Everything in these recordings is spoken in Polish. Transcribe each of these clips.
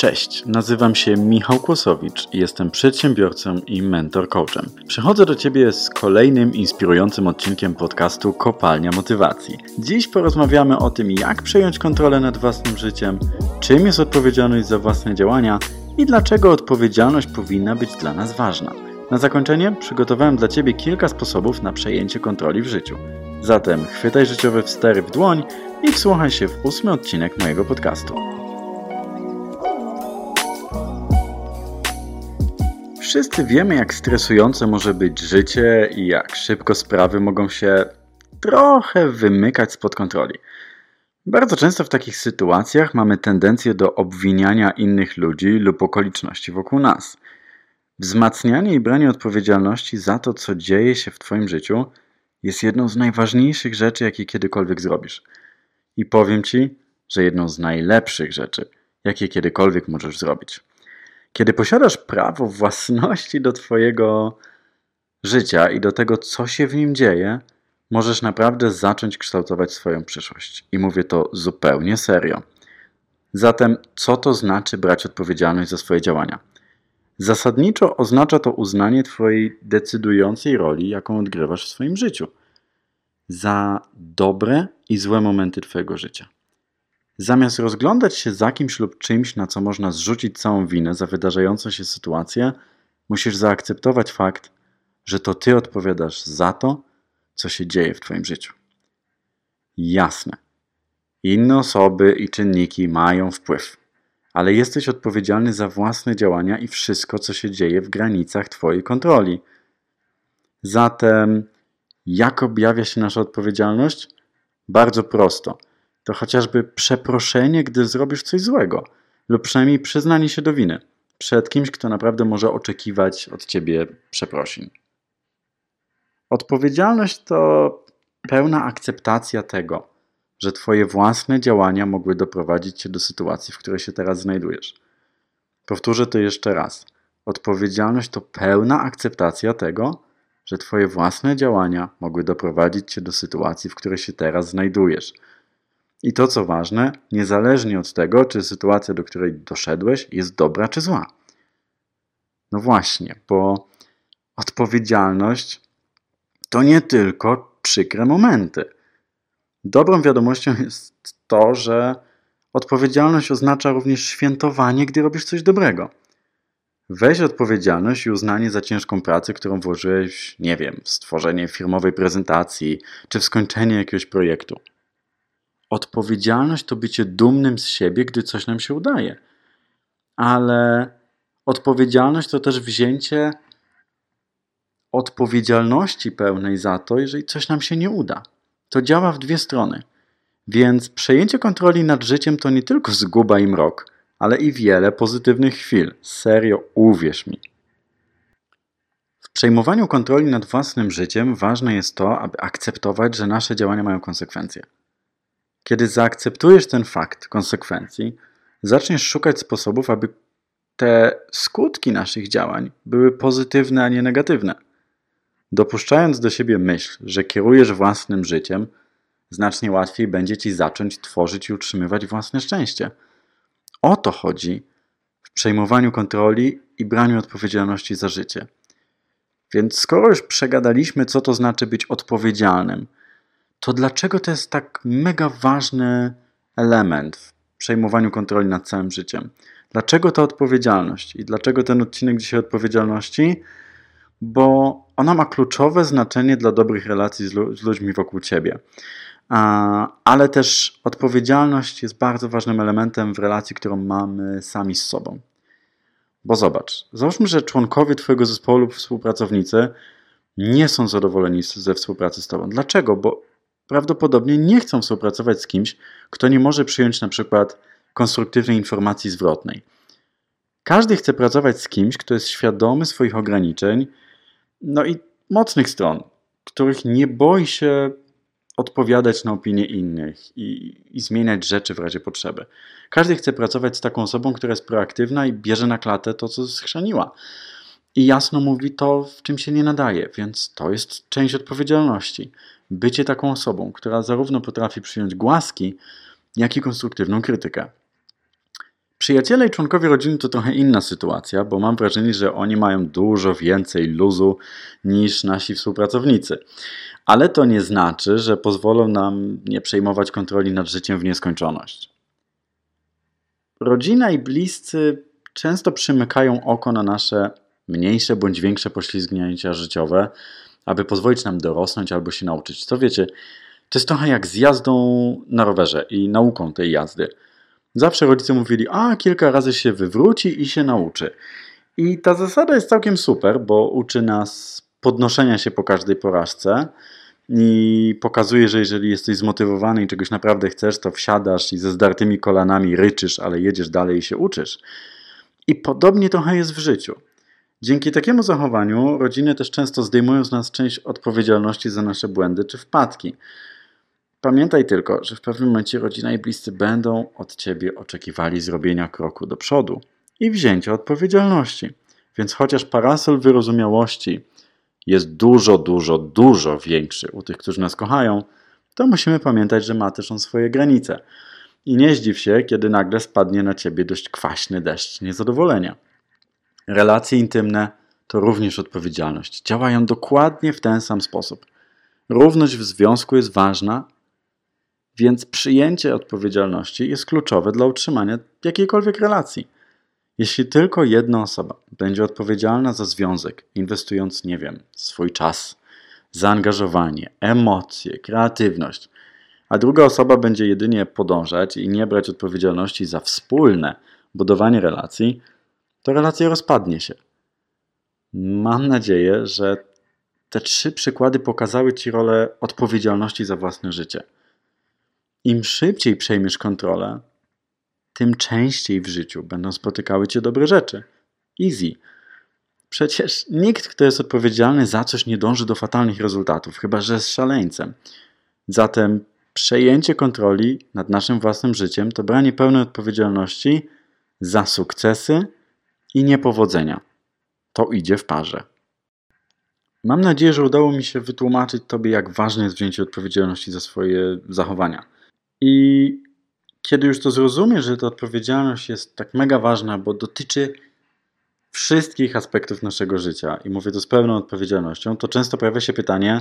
Cześć, nazywam się Michał Kłosowicz jestem przedsiębiorcą i mentor coachem. Przychodzę do Ciebie z kolejnym inspirującym odcinkiem podcastu Kopalnia Motywacji. Dziś porozmawiamy o tym, jak przejąć kontrolę nad własnym życiem, czym jest odpowiedzialność za własne działania i dlaczego odpowiedzialność powinna być dla nas ważna. Na zakończenie przygotowałem dla Ciebie kilka sposobów na przejęcie kontroli w życiu. Zatem chwytaj życiowe wstery w dłoń i wsłuchaj się w ósmy odcinek mojego podcastu. Wszyscy wiemy, jak stresujące może być życie i jak szybko sprawy mogą się trochę wymykać spod kontroli. Bardzo często w takich sytuacjach mamy tendencję do obwiniania innych ludzi lub okoliczności wokół nas. Wzmacnianie i branie odpowiedzialności za to, co dzieje się w Twoim życiu, jest jedną z najważniejszych rzeczy, jakie kiedykolwiek zrobisz. I powiem Ci, że jedną z najlepszych rzeczy, jakie kiedykolwiek możesz zrobić. Kiedy posiadasz prawo własności do Twojego życia i do tego, co się w nim dzieje, możesz naprawdę zacząć kształtować swoją przyszłość. I mówię to zupełnie serio. Zatem, co to znaczy brać odpowiedzialność za swoje działania? Zasadniczo oznacza to uznanie Twojej decydującej roli, jaką odgrywasz w swoim życiu, za dobre i złe momenty Twojego życia. Zamiast rozglądać się za kimś lub czymś, na co można zrzucić całą winę za wydarzającą się sytuację, musisz zaakceptować fakt, że to ty odpowiadasz za to, co się dzieje w Twoim życiu. Jasne. Inne osoby i czynniki mają wpływ, ale jesteś odpowiedzialny za własne działania i wszystko, co się dzieje w granicach Twojej kontroli. Zatem, jak objawia się nasza odpowiedzialność? Bardzo prosto – to chociażby przeproszenie, gdy zrobisz coś złego, lub przynajmniej przyznanie się do winy przed kimś, kto naprawdę może oczekiwać od ciebie przeprosin. Odpowiedzialność to pełna akceptacja tego, że Twoje własne działania mogły doprowadzić Cię do sytuacji, w której się teraz znajdujesz. Powtórzę to jeszcze raz. Odpowiedzialność to pełna akceptacja tego, że Twoje własne działania mogły doprowadzić Cię do sytuacji, w której się teraz znajdujesz. I to co ważne, niezależnie od tego, czy sytuacja, do której doszedłeś, jest dobra czy zła. No właśnie, bo odpowiedzialność to nie tylko przykre momenty. Dobrą wiadomością jest to, że odpowiedzialność oznacza również świętowanie, gdy robisz coś dobrego. Weź odpowiedzialność i uznanie za ciężką pracę, którą włożyłeś, nie wiem, w stworzenie firmowej prezentacji czy w skończenie jakiegoś projektu. Odpowiedzialność to bycie dumnym z siebie, gdy coś nam się udaje. Ale odpowiedzialność to też wzięcie odpowiedzialności pełnej za to, jeżeli coś nam się nie uda. To działa w dwie strony. Więc przejęcie kontroli nad życiem to nie tylko zguba i mrok, ale i wiele pozytywnych chwil. Serio, uwierz mi. W przejmowaniu kontroli nad własnym życiem ważne jest to, aby akceptować, że nasze działania mają konsekwencje. Kiedy zaakceptujesz ten fakt konsekwencji, zaczniesz szukać sposobów, aby te skutki naszych działań były pozytywne, a nie negatywne. Dopuszczając do siebie myśl, że kierujesz własnym życiem, znacznie łatwiej będzie ci zacząć tworzyć i utrzymywać własne szczęście. O to chodzi w przejmowaniu kontroli i braniu odpowiedzialności za życie. Więc skoro już przegadaliśmy, co to znaczy być odpowiedzialnym, to dlaczego to jest tak mega ważny element w przejmowaniu kontroli nad całym życiem? Dlaczego ta odpowiedzialność i dlaczego ten odcinek dzisiaj odpowiedzialności? Bo ona ma kluczowe znaczenie dla dobrych relacji z, z ludźmi wokół ciebie. ale też odpowiedzialność jest bardzo ważnym elementem w relacji, którą mamy sami z sobą. Bo zobacz, załóżmy, że członkowie Twojego zespołu lub współpracownicy nie są zadowoleni ze współpracy z Tobą. Dlaczego? Bo prawdopodobnie nie chcą współpracować z kimś, kto nie może przyjąć na przykład konstruktywnej informacji zwrotnej. Każdy chce pracować z kimś, kto jest świadomy swoich ograniczeń, no i mocnych stron, których nie boi się odpowiadać na opinie innych i, i, zmieniać rzeczy w razie potrzeby. Każdy chce pracować z taką osobą, która jest proaktywna i bierze na klatę to, co schrzaniła. I jasno mówi to, w czym się nie nadaje, więc to jest część odpowiedzialności bycie taką osobą, która zarówno potrafi przyjąć głaski, jak i konstruktywną krytykę. Przyjaciele i członkowie rodziny to trochę inna sytuacja, bo mam wrażenie, że oni mają dużo więcej luzu niż nasi współpracownicy. Ale to nie znaczy, że pozwolą nam nie przejmować kontroli nad życiem w nieskończoność. Rodzina i bliscy często przymykają oko na nasze mniejsze bądź większe poślizgnięcia życiowe, aby pozwolić nam dorosnąć albo się nauczyć. To wiecie, to jest trochę jak z jazdą na rowerze i nauką tej jazdy. Zawsze rodzice mówili, a kilka razy się wywróci i się nauczy. I ta zasada jest całkiem super, bo uczy nas podnoszenia się po każdej porażce i pokazuje, że jeżeli jesteś zmotywowany i czegoś naprawdę chcesz, to wsiadasz i ze zdartymi kolanami ryczysz, ale jedziesz dalej i się uczysz. I podobnie trochę jest w życiu. Dzięki takiemu zachowaniu rodziny też często zdejmują z nas część odpowiedzialności za nasze błędy czy wpadki. Pamiętaj tylko, że w pewnym momencie rodzina i bliscy będą od ciebie oczekiwali zrobienia kroku do przodu i wzięcia odpowiedzialności. Więc chociaż parasol wyrozumiałości jest dużo, dużo, dużo większy u tych, którzy nas kochają, to musimy pamiętać, że ma też on swoje granice. I nie zdziw się, kiedy nagle spadnie na ciebie dość kwaśny deszcz niezadowolenia. Relacje intymne to również odpowiedzialność. Działają dokładnie w ten sam sposób. Równość w związku jest ważna, więc przyjęcie odpowiedzialności jest kluczowe dla utrzymania jakiejkolwiek relacji. Jeśli tylko jedna osoba będzie odpowiedzialna za związek, inwestując, nie wiem, swój czas, zaangażowanie, emocje, kreatywność, a druga osoba będzie jedynie podążać i nie brać odpowiedzialności za wspólne budowanie relacji, to relacja rozpadnie się. Mam nadzieję, że te trzy przykłady pokazały Ci rolę odpowiedzialności za własne życie. Im szybciej przejmiesz kontrolę, tym częściej w życiu będą spotykały cię dobre rzeczy. Easy. Przecież nikt, kto jest odpowiedzialny za coś, nie dąży do fatalnych rezultatów, chyba że jest szaleńcem. Zatem przejęcie kontroli nad naszym własnym życiem to branie pełnej odpowiedzialności za sukcesy i niepowodzenia. To idzie w parze. Mam nadzieję, że udało mi się wytłumaczyć Tobie, jak ważne jest wzięcie odpowiedzialności za swoje zachowania. I kiedy już to zrozumiesz, że ta odpowiedzialność jest tak mega ważna, bo dotyczy wszystkich aspektów naszego życia i mówię to z pełną odpowiedzialnością, to często pojawia się pytanie,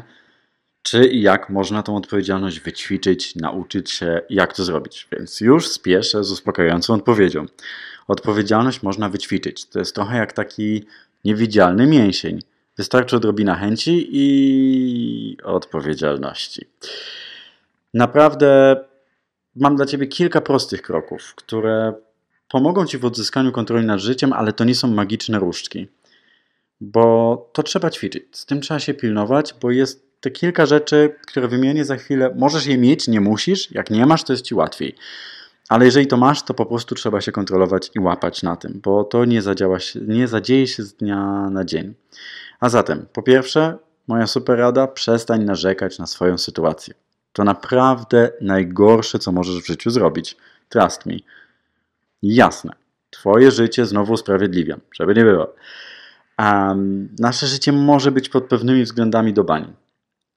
czy i jak można tą odpowiedzialność wyćwiczyć, nauczyć się, jak to zrobić. Więc już spieszę z uspokajającą odpowiedzią. Odpowiedzialność można wyćwiczyć. To jest trochę jak taki niewidzialny mięsień. Wystarczy odrobina chęci i odpowiedzialności. Naprawdę mam dla Ciebie kilka prostych kroków, które pomogą Ci w odzyskaniu kontroli nad życiem, ale to nie są magiczne różdżki. Bo to trzeba ćwiczyć. Z tym trzeba się pilnować, bo jest te kilka rzeczy, które wymienię za chwilę. Możesz je mieć, nie musisz. Jak nie masz, to jest Ci łatwiej. Ale jeżeli to masz, to po prostu trzeba się kontrolować i łapać na tym, bo to nie, zadziała nie zadzieje się z dnia na dzień. A zatem, po pierwsze, moja super rada, przestań narzekać na swoją sytuację. To naprawdę najgorsze, co możesz w życiu zrobić. Trust me. Jasne, Twoje życie znowu usprawiedliwiam, żeby nie było. Um, nasze życie może być pod pewnymi względami do bani.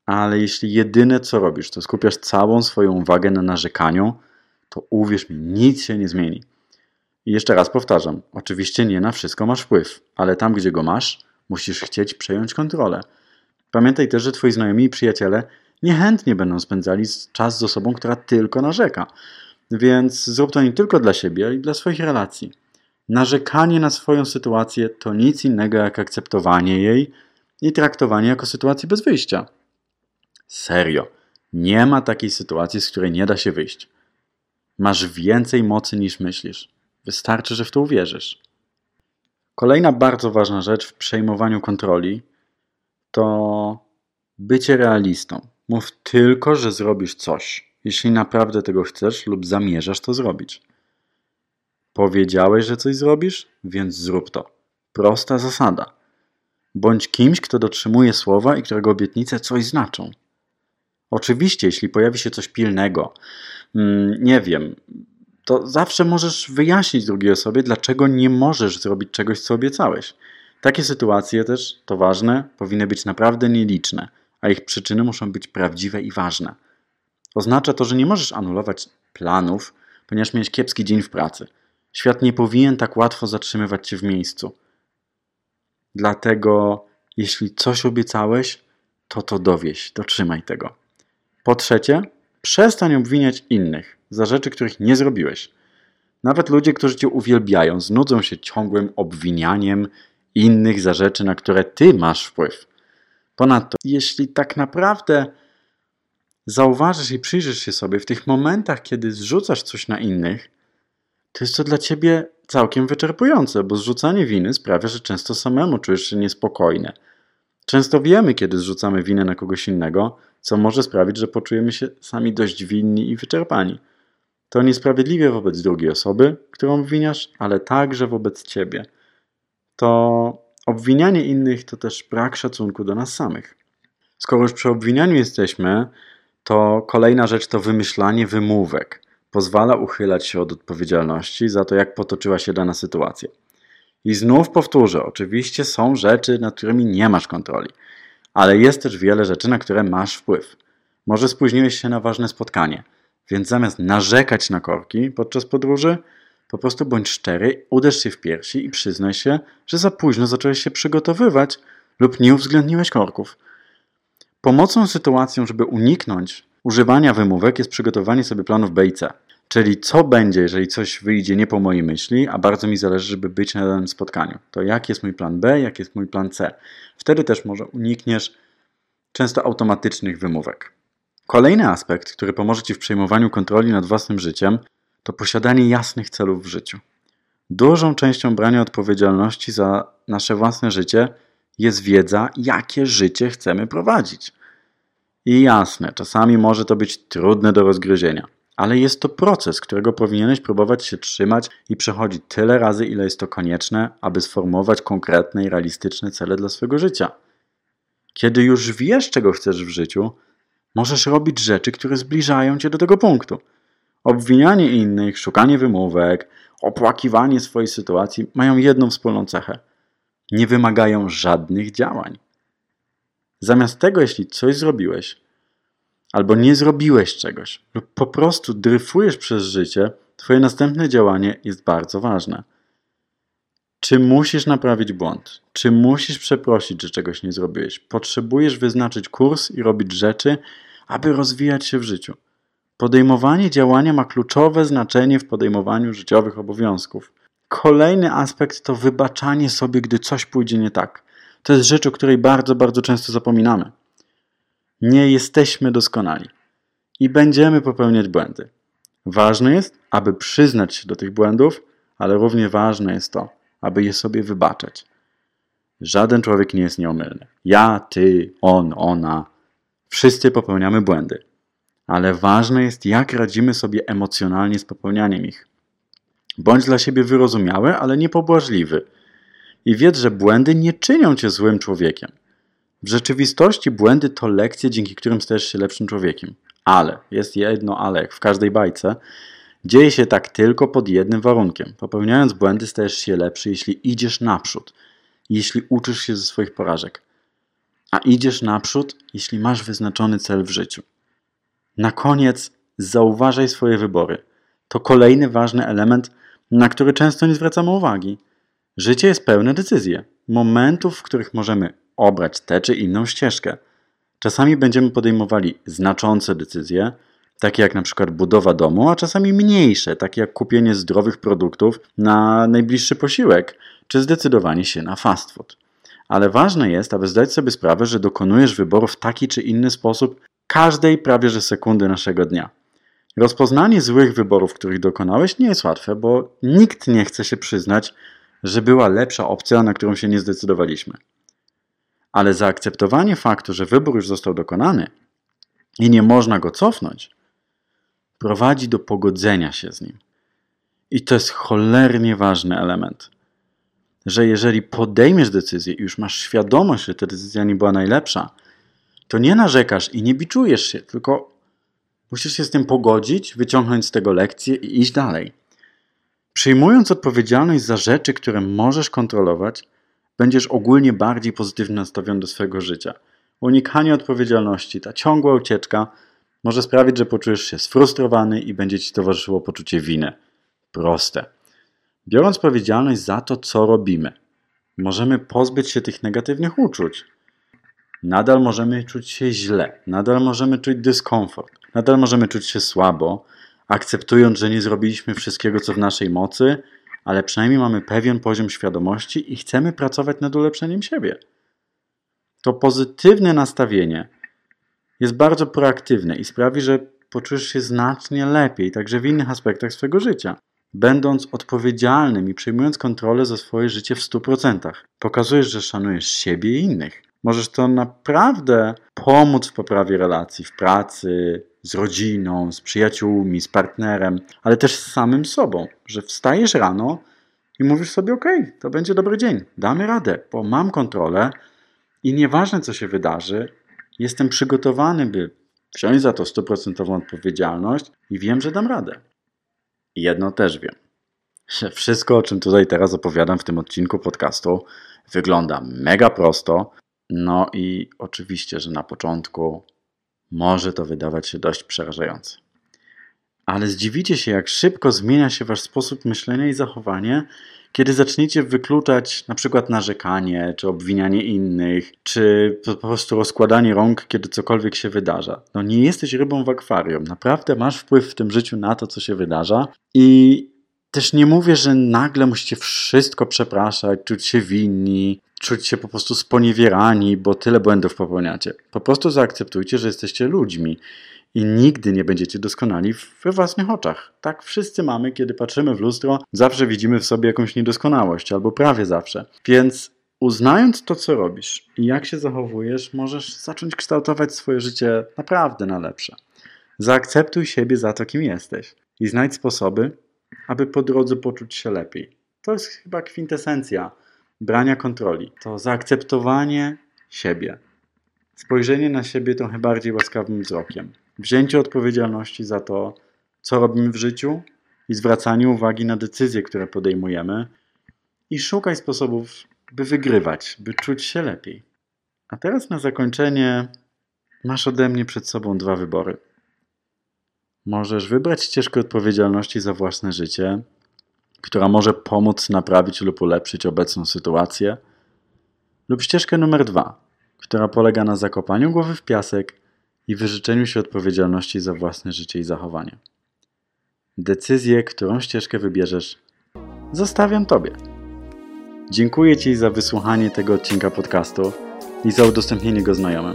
Ale jeśli jedyne co robisz, to skupiasz całą swoją uwagę na narzekaniu, to uwierz mi, nic się nie zmieni. I jeszcze raz powtarzam, oczywiście nie na wszystko masz wpływ, ale tam, gdzie go masz, musisz chcieć przejąć kontrolę. Pamiętaj też, że twoi znajomi i przyjaciele niechętnie będą spędzali czas z osobą, która tylko narzeka. Więc zrób to nie tylko dla siebie, ale i dla swoich relacji. Narzekanie na swoją sytuację to nic innego jak akceptowanie jej i traktowanie jako sytuacji bez wyjścia. Serio, nie ma takiej sytuacji, z której nie da się wyjść. Masz więcej mocy niż myślisz. Wystarczy, że w to uwierzysz. Kolejna bardzo ważna rzecz w przejmowaniu kontroli to bycie realistą. Mów tylko, że zrobisz coś, jeśli naprawdę tego chcesz lub zamierzasz to zrobić. Powiedziałeś, że coś zrobisz, więc zrób to. Prosta zasada. Bądź kimś, kto dotrzymuje słowa i którego obietnice coś znaczą. Oczywiście, jeśli pojawi się coś pilnego, mm, nie wiem, to zawsze możesz wyjaśnić drugiej osobie, dlaczego nie możesz zrobić czegoś, co obiecałeś. Takie sytuacje też, to ważne, powinny być naprawdę nieliczne a ich przyczyny muszą być prawdziwe i ważne. Oznacza to, że nie możesz anulować planów, ponieważ miałeś kiepski dzień w pracy. Świat nie powinien tak łatwo zatrzymywać cię w miejscu. Dlatego, jeśli coś obiecałeś, to to dowieś, dotrzymaj tego. Po trzecie, przestań obwiniać innych za rzeczy, których nie zrobiłeś. Nawet ludzie, którzy cię uwielbiają, znudzą się ciągłym obwinianiem innych za rzeczy, na które ty masz wpływ. Ponadto, jeśli tak naprawdę zauważysz i przyjrzysz się sobie w tych momentach, kiedy zrzucasz coś na innych, to jest to dla ciebie całkiem wyczerpujące, bo zrzucanie winy sprawia, że często samemu czujesz się niespokojny. Często wiemy, kiedy zrzucamy winę na kogoś innego, co może sprawić, że poczujemy się sami dość winni i wyczerpani. To niesprawiedliwie wobec drugiej osoby, którą obwiniasz, ale także wobec ciebie. To obwinianie innych to też brak szacunku do nas samych. Skoro już przy obwinianiu jesteśmy, to kolejna rzecz to wymyślanie wymówek. Pozwala uchylać się od odpowiedzialności za to, jak potoczyła się dana sytuacja. I znów powtórzę, oczywiście są rzeczy, nad którymi nie masz kontroli, ale jest też wiele rzeczy, na które masz wpływ. Może spóźniłeś się na ważne spotkanie, więc zamiast narzekać na korki podczas podróży, po prostu bądź szczery, uderz się w piersi i przyznaj się, że za późno zacząłeś się przygotowywać lub nie uwzględniłeś korków. Pomocą sytuacją, żeby uniknąć używania wymówek jest przygotowanie sobie planów B i C. Czyli co będzie, jeżeli coś wyjdzie nie po mojej myśli, a bardzo mi zależy, żeby być na danym spotkaniu. To jaki jest mój plan B, jaki jest mój plan C. Wtedy też może unikniesz często automatycznych wymówek. Kolejny aspekt, który pomoże Ci w przejmowaniu kontroli nad własnym życiem, to posiadanie jasnych celów w życiu. Dużą częścią brania odpowiedzialności za nasze własne życie jest wiedza, jakie życie chcemy prowadzić. I jasne, czasami może to być trudne do rozgryzienia, ale jest to proces, którego powinieneś próbować się trzymać i przechodzić tyle razy, ile jest to konieczne, aby sformułować konkretne i realistyczne cele dla swojego życia. Kiedy już wiesz, czego chcesz w życiu, możesz robić rzeczy, które zbliżają cię do tego punktu. Obwinianie innych, szukanie wymówek, opłakiwanie swojej sytuacji mają jedną wspólną cechę – nie wymagają żadnych działań. Zamiast tego, jeśli coś zrobiłeś, albo nie zrobiłeś czegoś, lub po prostu dryfujesz przez życie, Twoje następne działanie jest bardzo ważne. Czy musisz naprawić błąd? Czy musisz przeprosić, że czegoś nie zrobiłeś? Potrzebujesz wyznaczyć kurs i robić rzeczy, aby rozwijać się w życiu. Podejmowanie działania ma kluczowe znaczenie w podejmowaniu życiowych obowiązków. Kolejny aspekt to wybaczanie sobie, gdy coś pójdzie nie tak. To jest rzecz, o której bardzo, bardzo często zapominamy. Nie jesteśmy doskonali i będziemy popełniać błędy. Ważne jest, aby przyznać się do tych błędów, ale równie ważne jest to, aby je sobie wybaczać. Żaden człowiek nie jest nieomylny. Ja, ty, on, ona. Wszyscy popełniamy błędy. Ale ważne jest, jak radzimy sobie emocjonalnie z popełnianiem ich. Bądź dla siebie wyrozumiały, ale nie pobłażliwy. I wiedz, że błędy nie czynią cię złym człowiekiem. W rzeczywistości błędy to lekcje, dzięki którym stajesz się lepszym człowiekiem. Ale, jest jedno ale, jak w każdej bajce, dzieje się tak tylko pod jednym warunkiem. Popełniając błędy stajesz się lepszy, jeśli idziesz naprzód, jeśli uczysz się ze swoich porażek. A idziesz naprzód, jeśli masz wyznaczony cel w życiu. Na koniec zauważaj swoje wybory. To kolejny ważny element na który często nie zwracamy uwagi. Życie jest pełne decyzji, momentów, w których możemy obrać tę czy inną ścieżkę. Czasami będziemy podejmowali znaczące decyzje, takie jak na przykład budowa domu, a czasami mniejsze, takie jak kupienie zdrowych produktów na najbliższy posiłek, czy zdecydowanie się na fast food. Ale ważne jest, aby zdać sobie sprawę, że dokonujesz wyboru w taki czy inny sposób każdej prawie że sekundy naszego dnia. Rozpoznanie złych wyborów, których dokonałeś, nie jest łatwe, bo nikt nie chce się przyznać, że była lepsza opcja, na którą się nie zdecydowaliśmy. Ale zaakceptowanie faktu, że wybór już został dokonany i nie można go cofnąć, prowadzi do pogodzenia się z nim. I to jest cholernie ważny element. Że jeżeli podejmiesz decyzję i już masz świadomość, że ta decyzja nie była najlepsza, to nie narzekasz i nie biczujesz się, tylko Musisz się z tym pogodzić, wyciągnąć z tego lekcję i iść dalej. Przyjmując odpowiedzialność za rzeczy, które możesz kontrolować, będziesz ogólnie bardziej pozytywnie nastawiony do swojego życia. Unikanie odpowiedzialności, ta ciągła ucieczka może sprawić, że poczujesz się sfrustrowany i będzie ci towarzyszyło poczucie winy. Proste. Biorąc odpowiedzialność za to, co robimy, możemy pozbyć się tych negatywnych uczuć. Nadal możemy czuć się źle, nadal możemy czuć dyskomfort, nadal możemy czuć się słabo, akceptując, że nie zrobiliśmy wszystkiego, co w naszej mocy, ale przynajmniej mamy pewien poziom świadomości i chcemy pracować nad ulepszeniem siebie. To pozytywne nastawienie jest bardzo proaktywne i sprawi, że poczujesz się znacznie lepiej, także w innych aspektach swojego życia. Będąc odpowiedzialnym i przejmując kontrolę za swoje życie w 100%, pokazujesz, że szanujesz siebie i innych. Możesz to naprawdę pomóc w poprawie relacji w pracy, z rodziną, z przyjaciółmi, z partnerem, ale też z samym sobą, że wstajesz rano i mówisz sobie: OK, to będzie dobry dzień, damy radę, bo mam kontrolę i nieważne co się wydarzy, jestem przygotowany, by wziąć za to stuprocentową odpowiedzialność i wiem, że dam radę. I jedno też wiem, że wszystko, o czym tutaj teraz opowiadam w tym odcinku podcastu, wygląda mega prosto. No i oczywiście, że na początku może to wydawać się dość przerażające. Ale zdziwicie się, jak szybko zmienia się wasz sposób myślenia i zachowanie, kiedy zaczniecie wykluczać na przykład narzekanie, czy obwinianie innych, czy po prostu rozkładanie rąk, kiedy cokolwiek się wydarza. No nie jesteś rybą w akwarium. Naprawdę masz wpływ w tym życiu na to, co się wydarza i też nie mówię, że nagle musicie wszystko przepraszać, czuć się winni, czuć się po prostu sponiewierani, bo tyle błędów popełniacie. Po prostu zaakceptujcie, że jesteście ludźmi i nigdy nie będziecie doskonali we własnych oczach. Tak wszyscy mamy, kiedy patrzymy w lustro, zawsze widzimy w sobie jakąś niedoskonałość, albo prawie zawsze. Więc uznając to, co robisz i jak się zachowujesz, możesz zacząć kształtować swoje życie naprawdę na lepsze. Zaakceptuj siebie za to, kim jesteś i znajdź sposoby, aby po drodze poczuć się lepiej. To jest chyba kwintesencja brania kontroli. To zaakceptowanie siebie. Spojrzenie na siebie trochę bardziej łaskawym wzrokiem. Wzięcie odpowiedzialności za to, co robimy w życiu i zwracanie uwagi na decyzje, które podejmujemy i szukaj sposobów, by wygrywać, by czuć się lepiej. A teraz na zakończenie masz ode mnie przed sobą dwa wybory. Możesz wybrać ścieżkę odpowiedzialności za własne życie, która może pomóc naprawić lub ulepszyć obecną sytuację, lub ścieżkę numer dwa, która polega na zakopaniu głowy w piasek i wyrzeczeniu się odpowiedzialności za własne życie i zachowanie. Decyzję, którą ścieżkę wybierzesz, zostawiam Tobie. Dziękuję Ci za wysłuchanie tego odcinka podcastu i za udostępnienie go znajomym.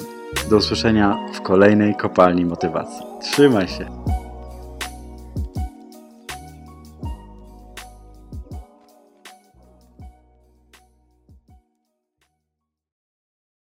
Do usłyszenia w kolejnej kopalni motywacji. Trzymaj się!